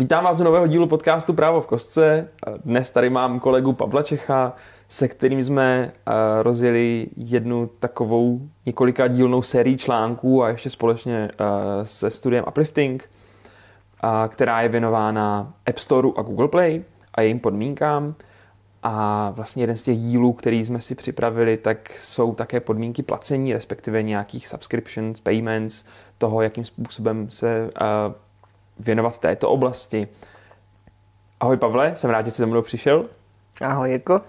Vítám vás u nového dílu podcastu Právo v kostce. Dnes tady mám kolegu Pavla Čecha, se kterým jsme eh, rozjeli jednu takovou několika dílnou sérii článků a ještě společně eh, se studiem Uplifting, která je věnována App Storeu a Google Play a jejím podmínkám. A vlastně jeden z těch dílů, který jsme si připravili, tak jsou také podmínky placení, respektive nějakých subscriptions, payments, toho, jakým způsobem se uh, věnovat této oblasti. Ahoj Pavle, jsem rád, že jsi za mnou přišel. Ahoj Jirko.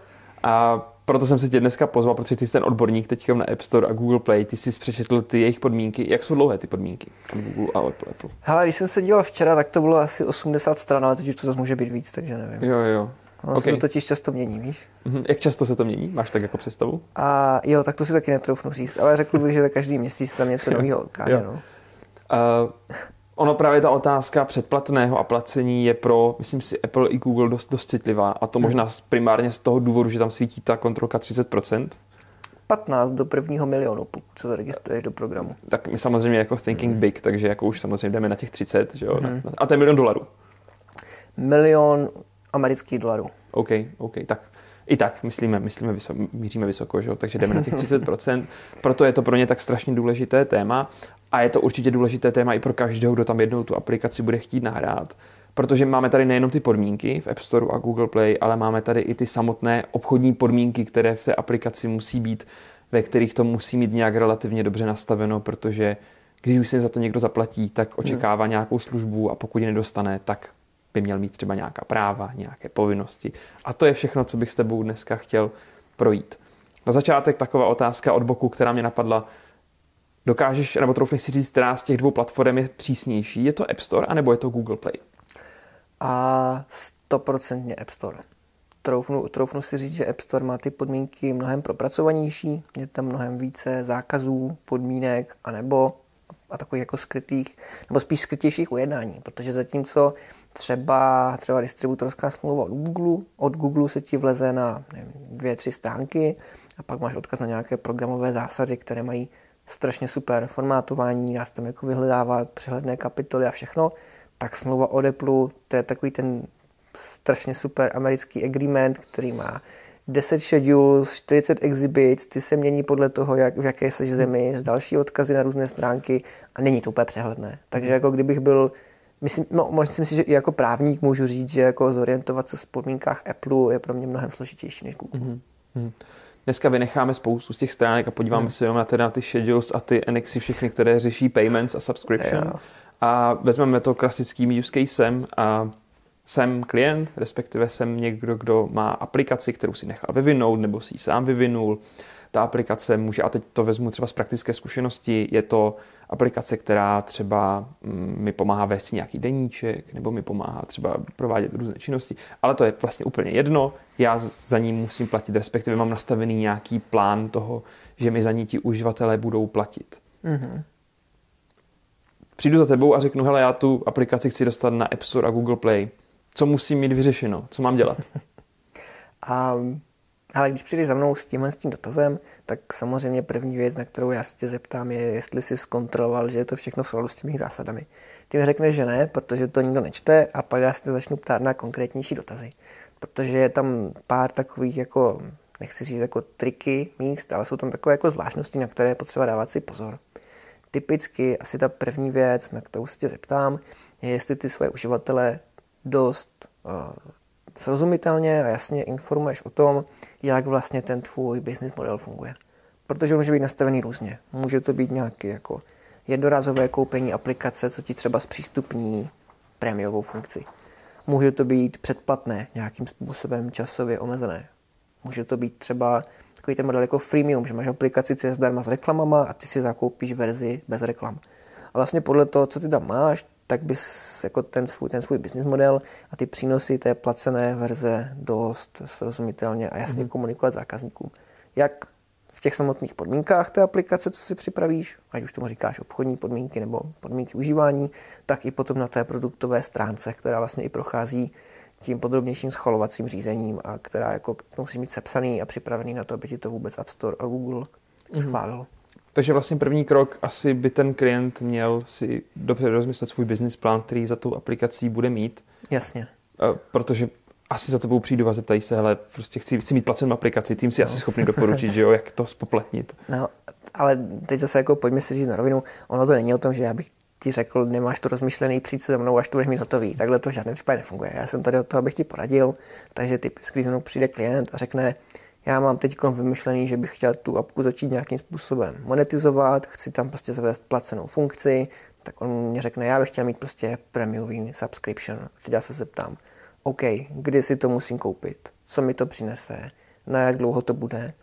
A proto jsem se tě dneska pozval, protože ty jsi ten odborník teď na App Store a Google Play. Ty jsi přečetl ty jejich podmínky. Jak jsou dlouhé ty podmínky od Google a Apple? Hele, když jsem se díval včera, tak to bylo asi 80 stran, ale teď už to zase může být víc, takže nevím. Jo, jo. Ono okay. se to totiž často mění, víš? Mhm. Jak často se to mění? Máš tak jako představu? A jo, tak to si taky netroufnu říct, ale řekl bych, že každý měsíc tam něco nového ukáže. No. Uh, ono právě ta otázka předplatného a placení je pro, myslím si, Apple i Google dost, dost citlivá. A to hmm. možná primárně z toho důvodu, že tam svítí ta kontrolka 30%. 15 do prvního milionu, pokud se zaregistruješ do programu. Tak my samozřejmě jako thinking hmm. big, takže jako už samozřejmě jdeme na těch 30, že jo? Hmm. A to je milion dolarů. Milion amerických dolarů. OK, OK, tak i tak myslíme, myslíme vysoko, míříme vysoko, že? takže jdeme na těch 30%. Proto je to pro ně tak strašně důležité téma a je to určitě důležité téma i pro každého, kdo tam jednou tu aplikaci bude chtít nahrát. Protože máme tady nejenom ty podmínky v App Store a Google Play, ale máme tady i ty samotné obchodní podmínky, které v té aplikaci musí být, ve kterých to musí mít nějak relativně dobře nastaveno, protože když už si za to někdo zaplatí, tak očekává hmm. nějakou službu a pokud ji nedostane, tak by měl mít třeba nějaká práva, nějaké povinnosti. A to je všechno, co bych s tebou dneska chtěl projít. Na začátek taková otázka od boku, která mě napadla. Dokážeš, nebo troufneš si říct, která z těch dvou platform je přísnější? Je to App Store, anebo je to Google Play? A stoprocentně App Store. Troufnu, troufnu si říct, že App Store má ty podmínky mnohem propracovanější, je tam mnohem více zákazů, podmínek, anebo a takových jako skrytých, nebo spíš skrytějších ujednání, protože zatímco třeba, třeba distributorská smlouva od Google, od Google se ti vleze na nevím, dvě, tři stránky a pak máš odkaz na nějaké programové zásady, které mají strašně super formátování, dá se tam jako vyhledávat přehledné kapitoly a všechno, tak smlouva od Apple, to je takový ten strašně super americký agreement, který má 10 schedules, 40 exhibits, ty se mění podle toho, jak, v jaké seš zemi, další odkazy na různé stránky a není to úplně přehledné. Takže jako kdybych byl, myslím, no, myslím si, že i jako právník můžu říct, že jako zorientovat se v podmínkách Apple je pro mě mnohem složitější než Google. Mm-hmm. Dneska vynecháme spoustu z těch stránek a podíváme hmm. se jenom na, teda na ty schedules a ty annexy všechny, které řeší payments a subscription. Jo. A vezmeme to klasickým use casem a jsem klient, respektive jsem někdo, kdo má aplikaci, kterou si nechal vyvinout nebo si ji sám vyvinul. Ta aplikace může, a teď to vezmu třeba z praktické zkušenosti, je to aplikace, která třeba mm, mi pomáhá vést nějaký deníček, nebo mi pomáhá třeba provádět různé činnosti, ale to je vlastně úplně jedno, já za ní musím platit, respektive mám nastavený nějaký plán toho, že mi za ní ti uživatelé budou platit. Mm-hmm. Přijdu za tebou a řeknu, hele, já tu aplikaci chci dostat na App Store a Google Play co musím mít vyřešeno, co mám dělat? um, ale když přijdeš za mnou s tímhle s tím dotazem, tak samozřejmě první věc, na kterou já se tě zeptám, je, jestli jsi zkontroloval, že je to všechno v souladu s těmi zásadami. Ty mi řekneš, že ne, protože to nikdo nečte a pak já se tě začnu ptát na konkrétnější dotazy. Protože je tam pár takových jako, nechci říct jako triky míst, ale jsou tam takové jako zvláštnosti, na které je potřeba dávat si pozor. Typicky asi ta první věc, na kterou se tě zeptám, je, jestli ty svoje uživatele dost uh, srozumitelně a jasně informuješ o tom, jak vlastně ten tvůj business model funguje. Protože může být nastavený různě. Může to být nějaké jako jednorazové koupení aplikace, co ti třeba zpřístupní prémiovou funkci. Může to být předplatné, nějakým způsobem časově omezené. Může to být třeba takový ten model jako freemium, že máš aplikaci, co je zdarma s reklamama a ty si zakoupíš verzi bez reklam. A vlastně podle toho, co ty tam máš, tak bys jako ten svůj, ten svůj business model a ty přínosy té placené verze dost srozumitelně a jasně mm-hmm. komunikovat zákazníkům. Jak v těch samotných podmínkách té aplikace, co si připravíš, ať už tomu říkáš obchodní podmínky nebo podmínky užívání, tak i potom na té produktové stránce, která vlastně i prochází tím podrobnějším schvalovacím řízením a která jako musí mít sepsaný a připravený na to, aby ti to vůbec App Store a Google mm-hmm. Takže vlastně první krok asi by ten klient měl si dobře rozmyslet svůj business plán, který za tou aplikací bude mít. Jasně. Protože asi za tebou přijdu a zeptají se, hele, prostě chci, chci mít placenou aplikaci, tím si no. asi schopný doporučit, že jo, jak to spoplatnit. No, ale teď zase jako pojďme si říct na rovinu, ono to není o tom, že já bych ti řekl, nemáš to rozmyšlený, přijď se mnou, až to budeš mít hotový. Takhle to v žádném případě nefunguje. Já jsem tady od toho, abych ti poradil, takže typicky mnou přijde klient a řekne, já mám teď vymyšlený, že bych chtěl tu apku začít nějakým způsobem monetizovat, chci tam prostě zavést placenou funkci, tak on mě řekne, já bych chtěl mít prostě premium subscription. Teď já se zeptám, OK, kdy si to musím koupit, co mi to přinese, na jak dlouho to bude,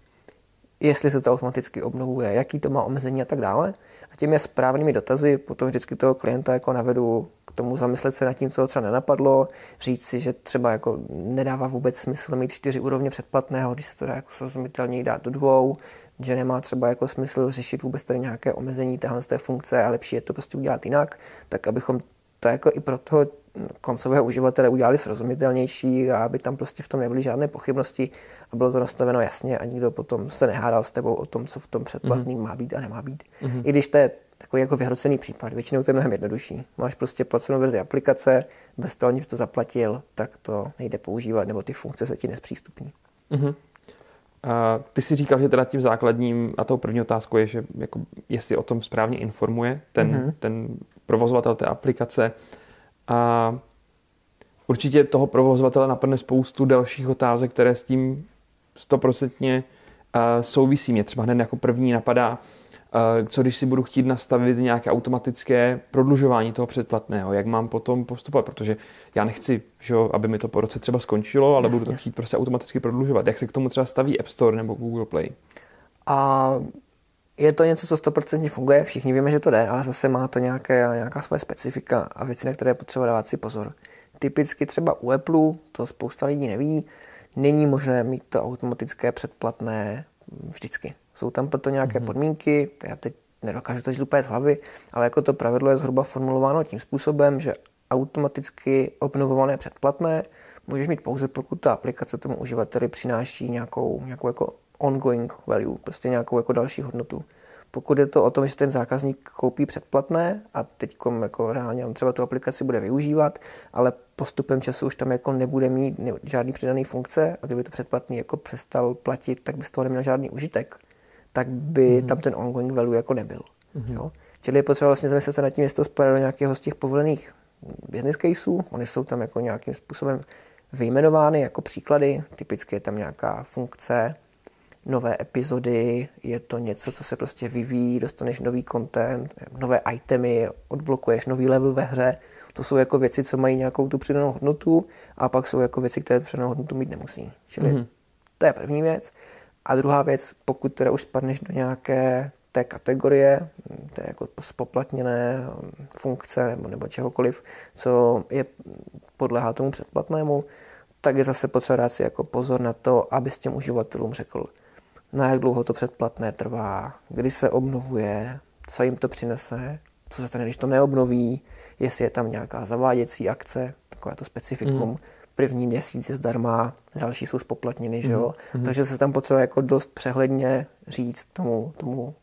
jestli se to automaticky obnovuje, jaký to má omezení? a tak dále. A těmi správnými dotazy potom vždycky toho klienta jako navedu tomu zamyslet se nad tím, co ho třeba nenapadlo, říct si, že třeba jako nedává vůbec smysl mít čtyři úrovně předplatného, když se to dá jako srozumitelněji dát do dvou, že nemá třeba jako smysl řešit vůbec tady nějaké omezení téhle z té funkce a lepší je to prostě udělat jinak, tak abychom to jako i pro toho koncového uživatele udělali srozumitelnější a aby tam prostě v tom nebyly žádné pochybnosti a bylo to nastaveno jasně a nikdo potom se nehádal s tebou o tom, co v tom předplatným mm-hmm. má být a nemá být. Mm-hmm. I když to je takový jako vyhrocený případ, většinou to je mnohem jednodušší. Máš prostě placenou verzi aplikace, bez toho, aniž to zaplatil, tak to nejde používat, nebo ty funkce se ti nespřístupní. Mm-hmm. A ty si říkal, že teda tím základním a tou první otázkou je, že jako, jestli o tom správně informuje ten, mm-hmm. ten provozovatel té aplikace. A určitě toho provozovatele napadne spoustu dalších otázek, které s tím stoprocentně souvisí. Mě třeba hned jako první napadá, co když si budu chtít nastavit nějaké automatické prodlužování toho předplatného, jak mám potom postupovat, protože já nechci, že aby mi to po roce třeba skončilo, ale Jasně. budu to chtít prostě automaticky prodlužovat. Jak se k tomu třeba staví App Store nebo Google Play? A je to něco, co 100% funguje, všichni víme, že to jde, ale zase má to nějaké, nějaká svoje specifika a věci, na které je potřeba dávat si pozor. Typicky třeba u Apple, to spousta lidí neví, není možné mít to automatické předplatné vždycky. Jsou tam proto nějaké mm-hmm. podmínky, já teď nedokážu to říct úplně z hlavy, ale jako to pravidlo je zhruba formulováno tím způsobem, že automaticky obnovované předplatné můžeš mít pouze, pokud ta aplikace tomu uživateli přináší nějakou, nějakou jako ongoing value, prostě nějakou jako další hodnotu. Pokud je to o tom, že ten zákazník koupí předplatné a teď jako reálně on třeba tu aplikaci bude využívat, ale postupem času už tam jako nebude mít žádný přidaný funkce a kdyby to předplatný jako přestal platit, tak by z toho neměl žádný užitek, tak by mm-hmm. tam ten ongoing value jako nebyl. Mm-hmm. Jo? Čili je potřeba vlastně zamyslet se nad tím, jestli to spadá do nějakého z těch povolených business caseů. Oni jsou tam jako nějakým způsobem vyjmenovány jako příklady. Typicky je tam nějaká funkce, nové epizody, je to něco, co se prostě vyvíjí, dostaneš nový content, nové itemy, odblokuješ nový level ve hře. To jsou jako věci, co mají nějakou tu přidanou hodnotu a pak jsou jako věci, které přidanou hodnotu mít nemusí. Čili mm-hmm. to je první věc. A druhá věc, pokud teda už spadneš do nějaké té kategorie, té jako spoplatněné funkce nebo, nebo čehokoliv, co je podléhá tomu předplatnému, tak je zase potřeba dát si jako pozor na to, aby s těm uživatelům řekl, na jak dlouho to předplatné trvá, kdy se obnovuje, co jim to přinese, co se stane, když to neobnoví, jestli je tam nějaká zaváděcí akce, takové to specifikum. Mm. První měsíc je zdarma, další jsou spoplatněny, že jo? Mm. Takže se tam potřeba jako dost přehledně říct tomu, tomu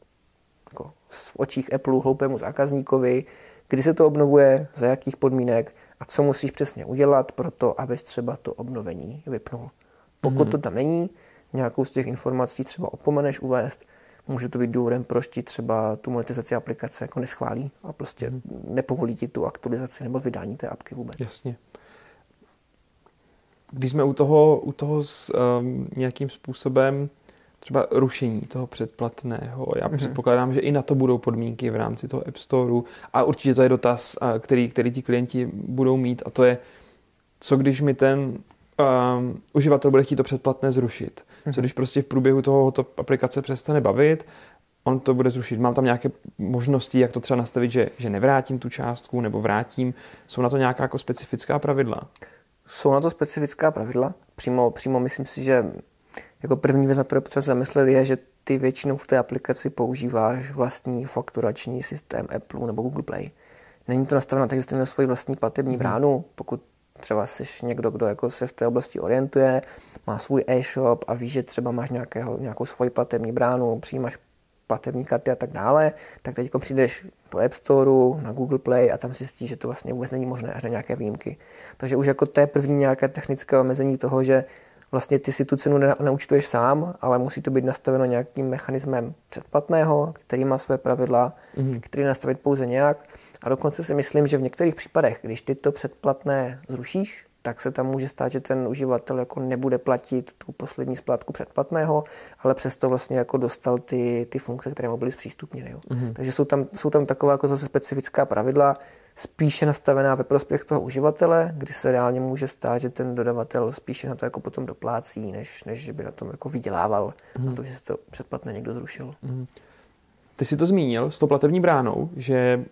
jako v očích Apple hloupému zákazníkovi, kdy se to obnovuje, za jakých podmínek a co musíš přesně udělat pro to, abys třeba to obnovení vypnul. Pokud mm. to tam není, nějakou z těch informací třeba opomeneš uvést, může to být důvodem, proč ti třeba tu monetizaci aplikace jako neschválí a prostě hmm. nepovolí ti tu aktualizaci nebo vydání té apky vůbec. Jasně. Když jsme u toho, u toho s um, nějakým způsobem třeba rušení toho předplatného. Já mm-hmm. předpokládám, že i na to budou podmínky v rámci toho App Storeu a určitě to je dotaz, který, který ti klienti budou mít a to je, co když mi ten um, uživatel bude chtít to předplatné zrušit. Co mhm. když prostě v průběhu toho to aplikace přestane bavit, on to bude zrušit. Mám tam nějaké možnosti, jak to třeba nastavit, že, že nevrátím tu částku nebo vrátím. Jsou na to nějaká jako specifická pravidla? Jsou na to specifická pravidla. Přímo, přímo myslím si, že jako první věc, na kterou potřeba zamyslet, je, že ty většinou v té aplikaci používáš vlastní fakturační systém Apple nebo Google Play. Není to nastaveno tak, že jste měl svoji vlastní platební mhm. bránu. Pokud třeba jsi někdo, kdo jako se v té oblasti orientuje, má svůj e-shop a ví, že třeba máš nějakého, nějakou svoji platební bránu, přijímáš platební karty a tak dále, tak teď přijdeš do App Store, na Google Play a tam zjistíš, že to vlastně vůbec není možné až na nějaké výjimky. Takže už jako to je první nějaké technické omezení toho, že vlastně ty si tu cenu neúčtuješ sám, ale musí to být nastaveno nějakým mechanismem předplatného, který má své pravidla, mm-hmm. který nastavit pouze nějak. A dokonce si myslím, že v některých případech, když ty to předplatné zrušíš, tak se tam může stát, že ten uživatel jako nebude platit tu poslední splátku předplatného, ale přesto vlastně jako dostal ty, ty funkce, které mu byly zpřístupněny. Mm-hmm. Takže jsou tam, jsou tam taková jako zase specifická pravidla, spíše nastavená ve prospěch toho uživatele, kdy se reálně může stát, že ten dodavatel spíše na to jako potom doplácí, než, než že by na tom jako vydělával mm-hmm. na to, že se to předplatné někdo zrušil. Mm-hmm. Ty jsi to zmínil s tou platební bránou, že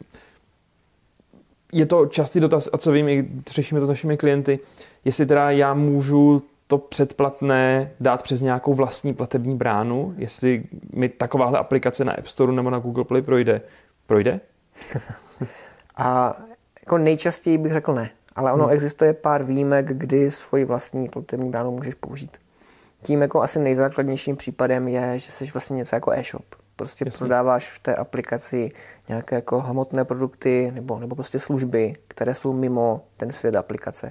je to častý dotaz, a co vím, řešíme to s našimi klienty, jestli teda já můžu to předplatné dát přes nějakou vlastní platební bránu, jestli mi takováhle aplikace na App Store nebo na Google Play projde. Projde? a jako nejčastěji bych řekl ne, ale ono hmm. existuje pár výjimek, kdy svoji vlastní platební bránu můžeš použít. Tím jako asi nejzákladnějším případem je, že jsi vlastně něco jako e-shop. Prostě Jasně. prodáváš v té aplikaci nějaké jako hmotné produkty nebo, nebo prostě služby, které jsou mimo ten svět aplikace.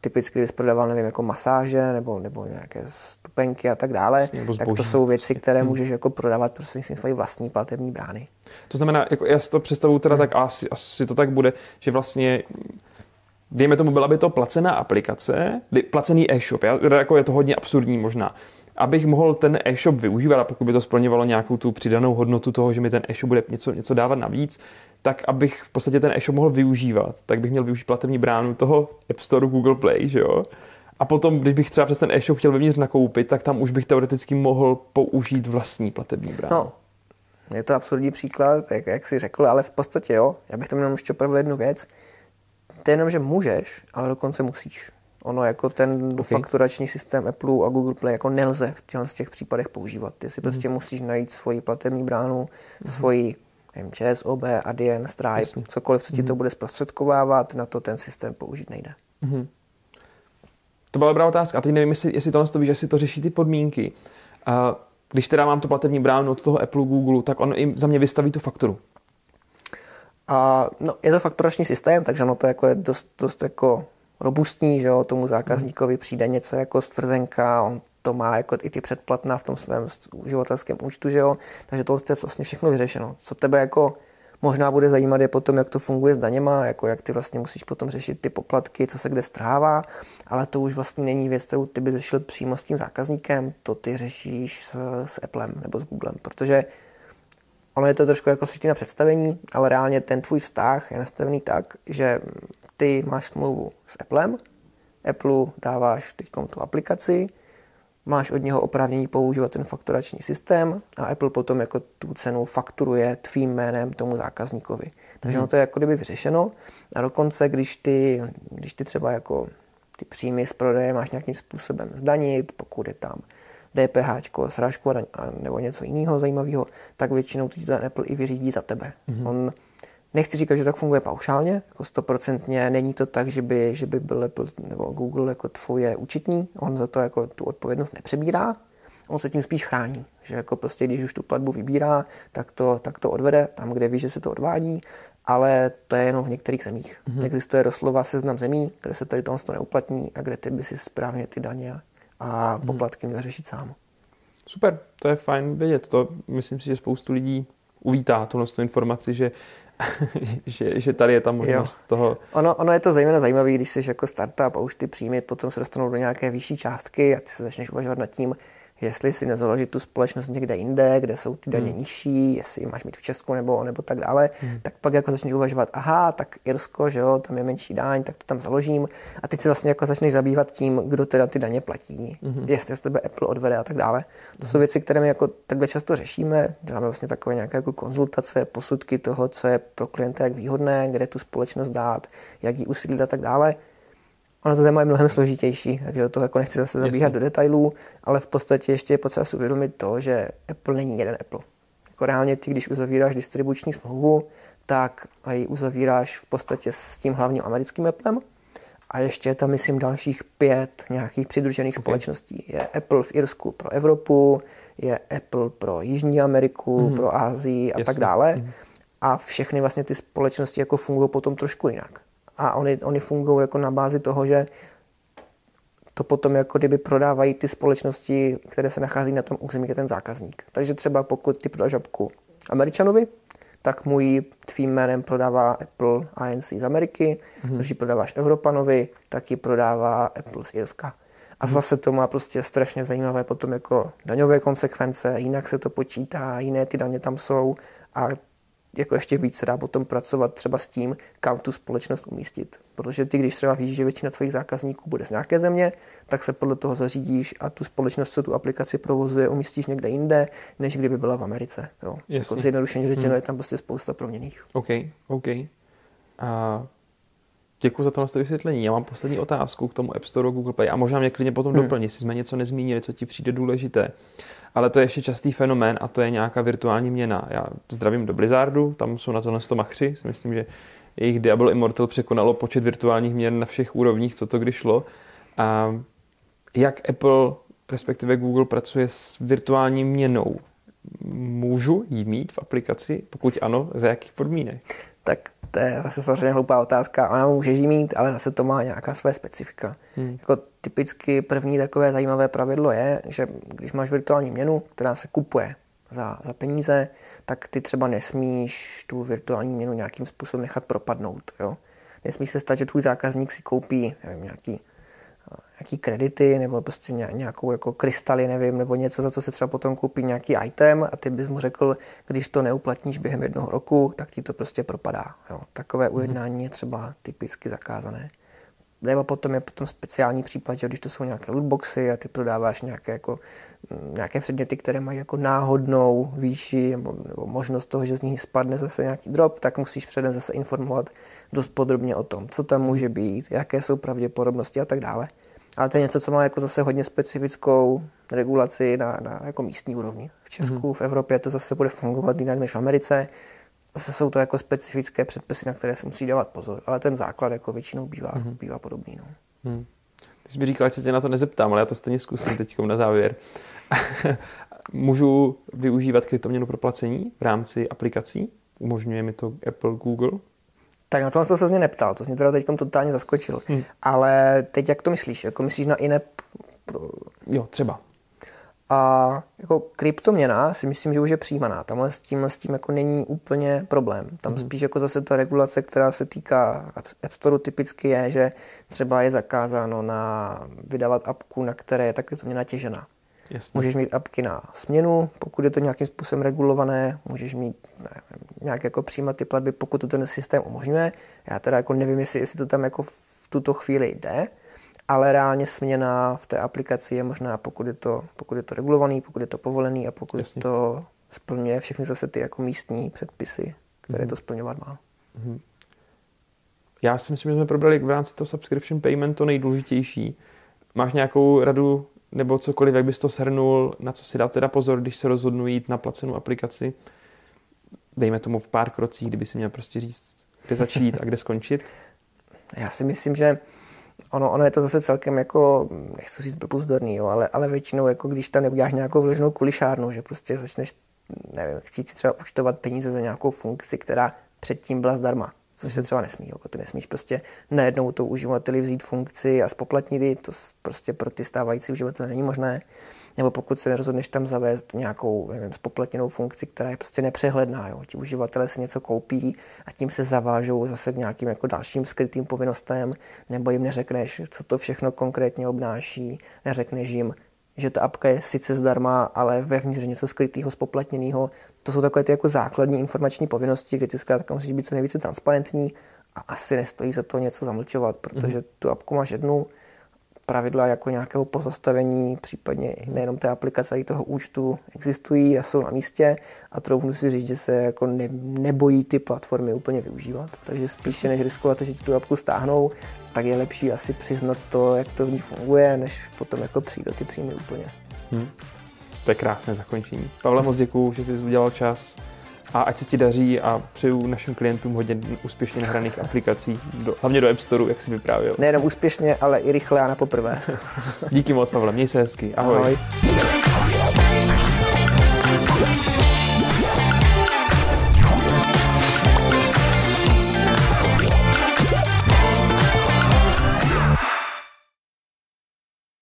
Typicky, když prodával, nevím, jako masáže nebo, nebo nějaké stupenky a tak dále, tak to jsou věci, které hmm. můžeš jako prodávat prostřednictvím svojí vlastní platební brány. To znamená, jako já si to představuju teda hmm. tak, asi, asi to tak bude, že vlastně dejme tomu, byla by to placená aplikace, placený e-shop, já, jako je to hodně absurdní možná, abych mohl ten e-shop využívat a pokud by to splňovalo nějakou tu přidanou hodnotu toho, že mi ten e-shop bude něco, něco dávat navíc, tak abych v podstatě ten e-shop mohl využívat, tak bych měl využít platební bránu toho App Store Google Play, že jo? A potom, když bych třeba přes ten e-shop chtěl vevnitř nakoupit, tak tam už bych teoreticky mohl použít vlastní platební bránu. No, je to absurdní příklad, jak, jak jsi řekl, ale v podstatě jo. Já bych tam jenom ještě opravil jednu věc. To je jenom, že můžeš, ale dokonce musíš. Ono jako ten okay. fakturační systém Apple a Google Play jako nelze v těch případech používat. Ty si mm. prostě musíš najít svoji platební bránu, mm. svoji nevím, ČSOB, Adyen, Stripe, Jasně. cokoliv, co ti mm. to bude zprostředkovávat, na to ten systém použít nejde. Mm. To byla dobrá otázka. A teď nevím, jestli, jestli tohle to víš, jestli to řeší ty podmínky. Uh, když teda mám tu platební bránu od toho Apple, Google, tak on i za mě vystaví tu fakturu. A, no, je to fakturační systém, takže ono to jako je dost, dost jako robustní, že jo, tomu zákazníkovi přijde něco jako stvrzenka, on to má jako i ty předplatná v tom svém uživatelském účtu, že jo, takže to je vlastně všechno vyřešeno. Co tebe jako možná bude zajímat je potom, jak to funguje s daněma, jako jak ty vlastně musíš potom řešit ty poplatky, co se kde strává, ale to už vlastně není věc, kterou ty by řešil přímo s tím zákazníkem, to ty řešíš s, s Applem nebo s Googlem, protože ono je to trošku jako na představení, ale reálně ten tvůj vztah je nastavený tak, že ty máš smlouvu s Applem, Apple dáváš teď tu aplikaci, máš od něho oprávnění používat ten fakturační systém a Apple potom jako tu cenu fakturuje tvým jménem tomu zákazníkovi. Takže hmm. no to je jako kdyby vyřešeno a dokonce, když ty, když ty třeba jako ty příjmy z prodeje máš nějakým způsobem zdanit, pokud je tam DPH, srážku nebo něco jiného zajímavého, tak většinou ty ten Apple i vyřídí za tebe. Hmm. On Nechci říkat, že tak funguje paušálně, jako stoprocentně. Není to tak, že by, že by byl Apple nebo Google jako tvoje účetní. On za to jako tu odpovědnost nepřebírá. On se tím spíš chrání, že jako prostě, když už tu platbu vybírá, tak to, tak to odvede tam, kde ví, že se to odvádí, ale to je jenom v některých zemích. Mm-hmm. Existuje doslova seznam zemí, kde se tady to neuplatní a kde ty by si správně ty daně a mhm. poplatky měl řešit sám. Super, to je fajn vědět. To myslím si, že spoustu lidí uvítá tuhle informaci, že že, že tady je ta možnost jo. toho. Ono, ono je to zejména zajímavé, když jsi jako startup a už ty příjmy potom se dostanou do nějaké vyšší částky a ty se začneš uvažovat nad tím, jestli si nezaložit tu společnost někde jinde, kde jsou ty daně hmm. nižší, jestli máš mít v Česku nebo, nebo tak dále, hmm. tak pak jako začneš uvažovat, aha, tak Irsko, že jo, tam je menší daň, tak to tam založím. A teď se vlastně jako začneš zabývat tím, kdo teda ty daně platí, hmm. jestli z tebe Apple odvede a tak dále. To hmm. jsou věci, které my jako takhle často řešíme, děláme vlastně takové nějaké jako konzultace, posudky toho, co je pro klienta jak výhodné, kde tu společnost dát, jak ji usídlit a tak dále. Ono to téma je mnohem složitější, takže do toho jako nechci zase zabíhat Jasně. do detailů, ale v podstatě ještě je potřeba si uvědomit to, že Apple není jeden Apple. Jako reálně ty, když uzavíráš distribuční smlouvu, tak ji uzavíráš v podstatě s tím hlavním americkým Applem A ještě je tam, myslím, dalších pět nějakých přidružených okay. společností. Je Apple v Irsku pro Evropu, je Apple pro Jižní Ameriku, mm. pro Ázii a Jasně. tak dále. Mm. A všechny vlastně ty společnosti jako fungují potom trošku jinak. A oni, oni fungují jako na bázi toho, že to potom jako kdyby prodávají ty společnosti, které se nachází na tom území, je ten zákazník. Takže třeba pokud ty prodáš žabku Američanovi, tak můj tvým jménem prodává Apple ANC z Ameriky, mm-hmm. když ji prodáváš Evropanovi, tak ji prodává Apple z Irska. A mm-hmm. zase to má prostě strašně zajímavé potom jako daňové konsekvence, jinak se to počítá, jiné ty daně tam jsou a jako ještě víc se dá potom pracovat třeba s tím, kam tu společnost umístit. Protože ty, když třeba víš, že většina tvých zákazníků bude z nějaké země, tak se podle toho zařídíš a tu společnost, co tu aplikaci provozuje, umístíš někde jinde, než kdyby byla v Americe. Jo. Jako zjednodušeně řečeno, hmm. je tam prostě spousta proměných. OK, OK. A Děkuji za to vysvětlení. Já mám poslední otázku k tomu App Store Google Play a možná mě klidně potom hmm. doplní, jestli jsme něco nezmínili, co ti přijde důležité. Ale to je ještě častý fenomén a to je nějaká virtuální měna. Já zdravím do Blizzardu, tam jsou na to na machři. Myslím, že jejich Diablo Immortal překonalo počet virtuálních měn na všech úrovních, co to kdy šlo. A jak Apple, respektive Google, pracuje s virtuální měnou? Můžu ji mít v aplikaci? Pokud ano, za jakých podmínek? Tak to je zase samozřejmě hloupá otázka. Ona může jí mít, ale zase to má nějaká své specifika. Hmm. Jako typicky první takové zajímavé pravidlo je, že když máš virtuální měnu, která se kupuje za, za peníze, tak ty třeba nesmíš tu virtuální měnu nějakým způsobem nechat propadnout. Jo? Nesmí se stát, že tvůj zákazník si koupí nevím, nějaký nějaký kredity nebo prostě nějakou jako krystaly, nevím, nebo něco, za co se třeba potom koupí nějaký item a ty bys mu řekl, když to neuplatníš během jednoho roku, tak ti to prostě propadá. Jo. Takové mhm. ujednání je třeba typicky zakázané. Nebo potom je potom speciální případ, že když to jsou nějaké lootboxy a ty prodáváš nějaké, jako, mm, nějaké předměty, které mají jako náhodnou výši nebo, nebo možnost toho, že z nich spadne zase nějaký drop, tak musíš předem zase informovat dost podrobně o tom, co tam může být, jaké jsou pravděpodobnosti a tak dále. Ale to je něco, co má jako zase hodně specifickou regulaci na, na jako místní úrovni. V Česku, mm-hmm. v Evropě to zase bude fungovat jinak než v Americe. Zase jsou to jako specifické předpisy, na které se musí dávat pozor, ale ten základ jako většinou bývá, mm-hmm. bývá podobný. No. Mm. Ty jsi mi říkal, že se tě na to nezeptám, ale já to stejně zkusím teď na závěr. Můžu využívat kryptoměnu pro placení v rámci aplikací? Umožňuje mi to Apple, Google? Tak na to jsem se mě neptal, to mě teda teď totálně zaskočil. Hmm. Ale teď jak to myslíš? Jako myslíš na iNapp? Jo, třeba. A jako kryptoměna si myslím, že už je přijímaná. Tamhle s tím, s tím jako není úplně problém. Tam hmm. spíš jako zase ta regulace, která se týká App Store typicky je, že třeba je zakázáno na vydávat apku, na které je ta kryptoměna těžená. Jasně. Můžeš mít apky na směnu, pokud je to nějakým způsobem regulované, můžeš mít nevím, nějak jako přijímat ty platby, pokud to ten systém umožňuje. Já teda jako nevím, jestli, jestli to tam jako v tuto chvíli jde, ale reálně směna v té aplikaci je možná, pokud je to, pokud je to regulovaný, pokud je to povolený a pokud Jasně. to splňuje všechny zase ty jako místní předpisy, které mm. to splňovat má. Mm. Já si myslím, že jsme probrali v rámci toho subscription payment to nejdůležitější. Máš nějakou radu nebo cokoliv, jak bys to shrnul, na co si dát teda pozor, když se rozhodnu jít na placenou aplikaci? Dejme tomu v pár krocích, kdyby si měl prostě říct, kde začít a kde skončit. Já si myslím, že ono, ono je to zase celkem jako, nechci říct blbuzdorný, jo, ale, ale většinou, jako když tam neuděláš nějakou vloženou kulišárnu, že prostě začneš, nevím, chtít třeba účtovat peníze za nějakou funkci, která předtím byla zdarma což se třeba nesmí. Jako ty nesmíš prostě najednou to uživateli vzít funkci a spoplatnit ji, to prostě pro ty stávající uživatele není možné. Nebo pokud se rozhodneš tam zavést nějakou nevím, spoplatněnou funkci, která je prostě nepřehledná. Jo. Ti uživatelé si něco koupí a tím se zavážou zase k nějakým jako dalším skrytým povinnostem, nebo jim neřekneš, co to všechno konkrétně obnáší, neřekneš jim, že ta apka je sice zdarma, ale vevnitř něco skrytého, spoplatněného. To jsou takové ty jako základní informační povinnosti, kdy ty zkrátka musíš být co nejvíce transparentní a asi nestojí za to něco zamlčovat, protože mm-hmm. tu apku máš jednu, pravidla jako nějakého pozastavení, případně nejenom té aplikace, ale i toho účtu existují a jsou na místě a troufnu si říct, že se jako ne, nebojí ty platformy úplně využívat. Takže spíše než riskovat, že ti tu apku stáhnou, tak je lepší asi přiznat to, jak to v ní funguje, než potom jako přijít do ty příjmy úplně. Hmm. To je krásné zakončení. Pavle, moc děkuju, že jsi udělal čas a ať se ti daří a přeju našim klientům hodně úspěšně nahraných aplikací, do, hlavně do App Store, jak si vyprávěl. Nejenom úspěšně, ale i rychle a na poprvé. Díky moc, Pavle, měj se hezky. Ahoj. Ahoj.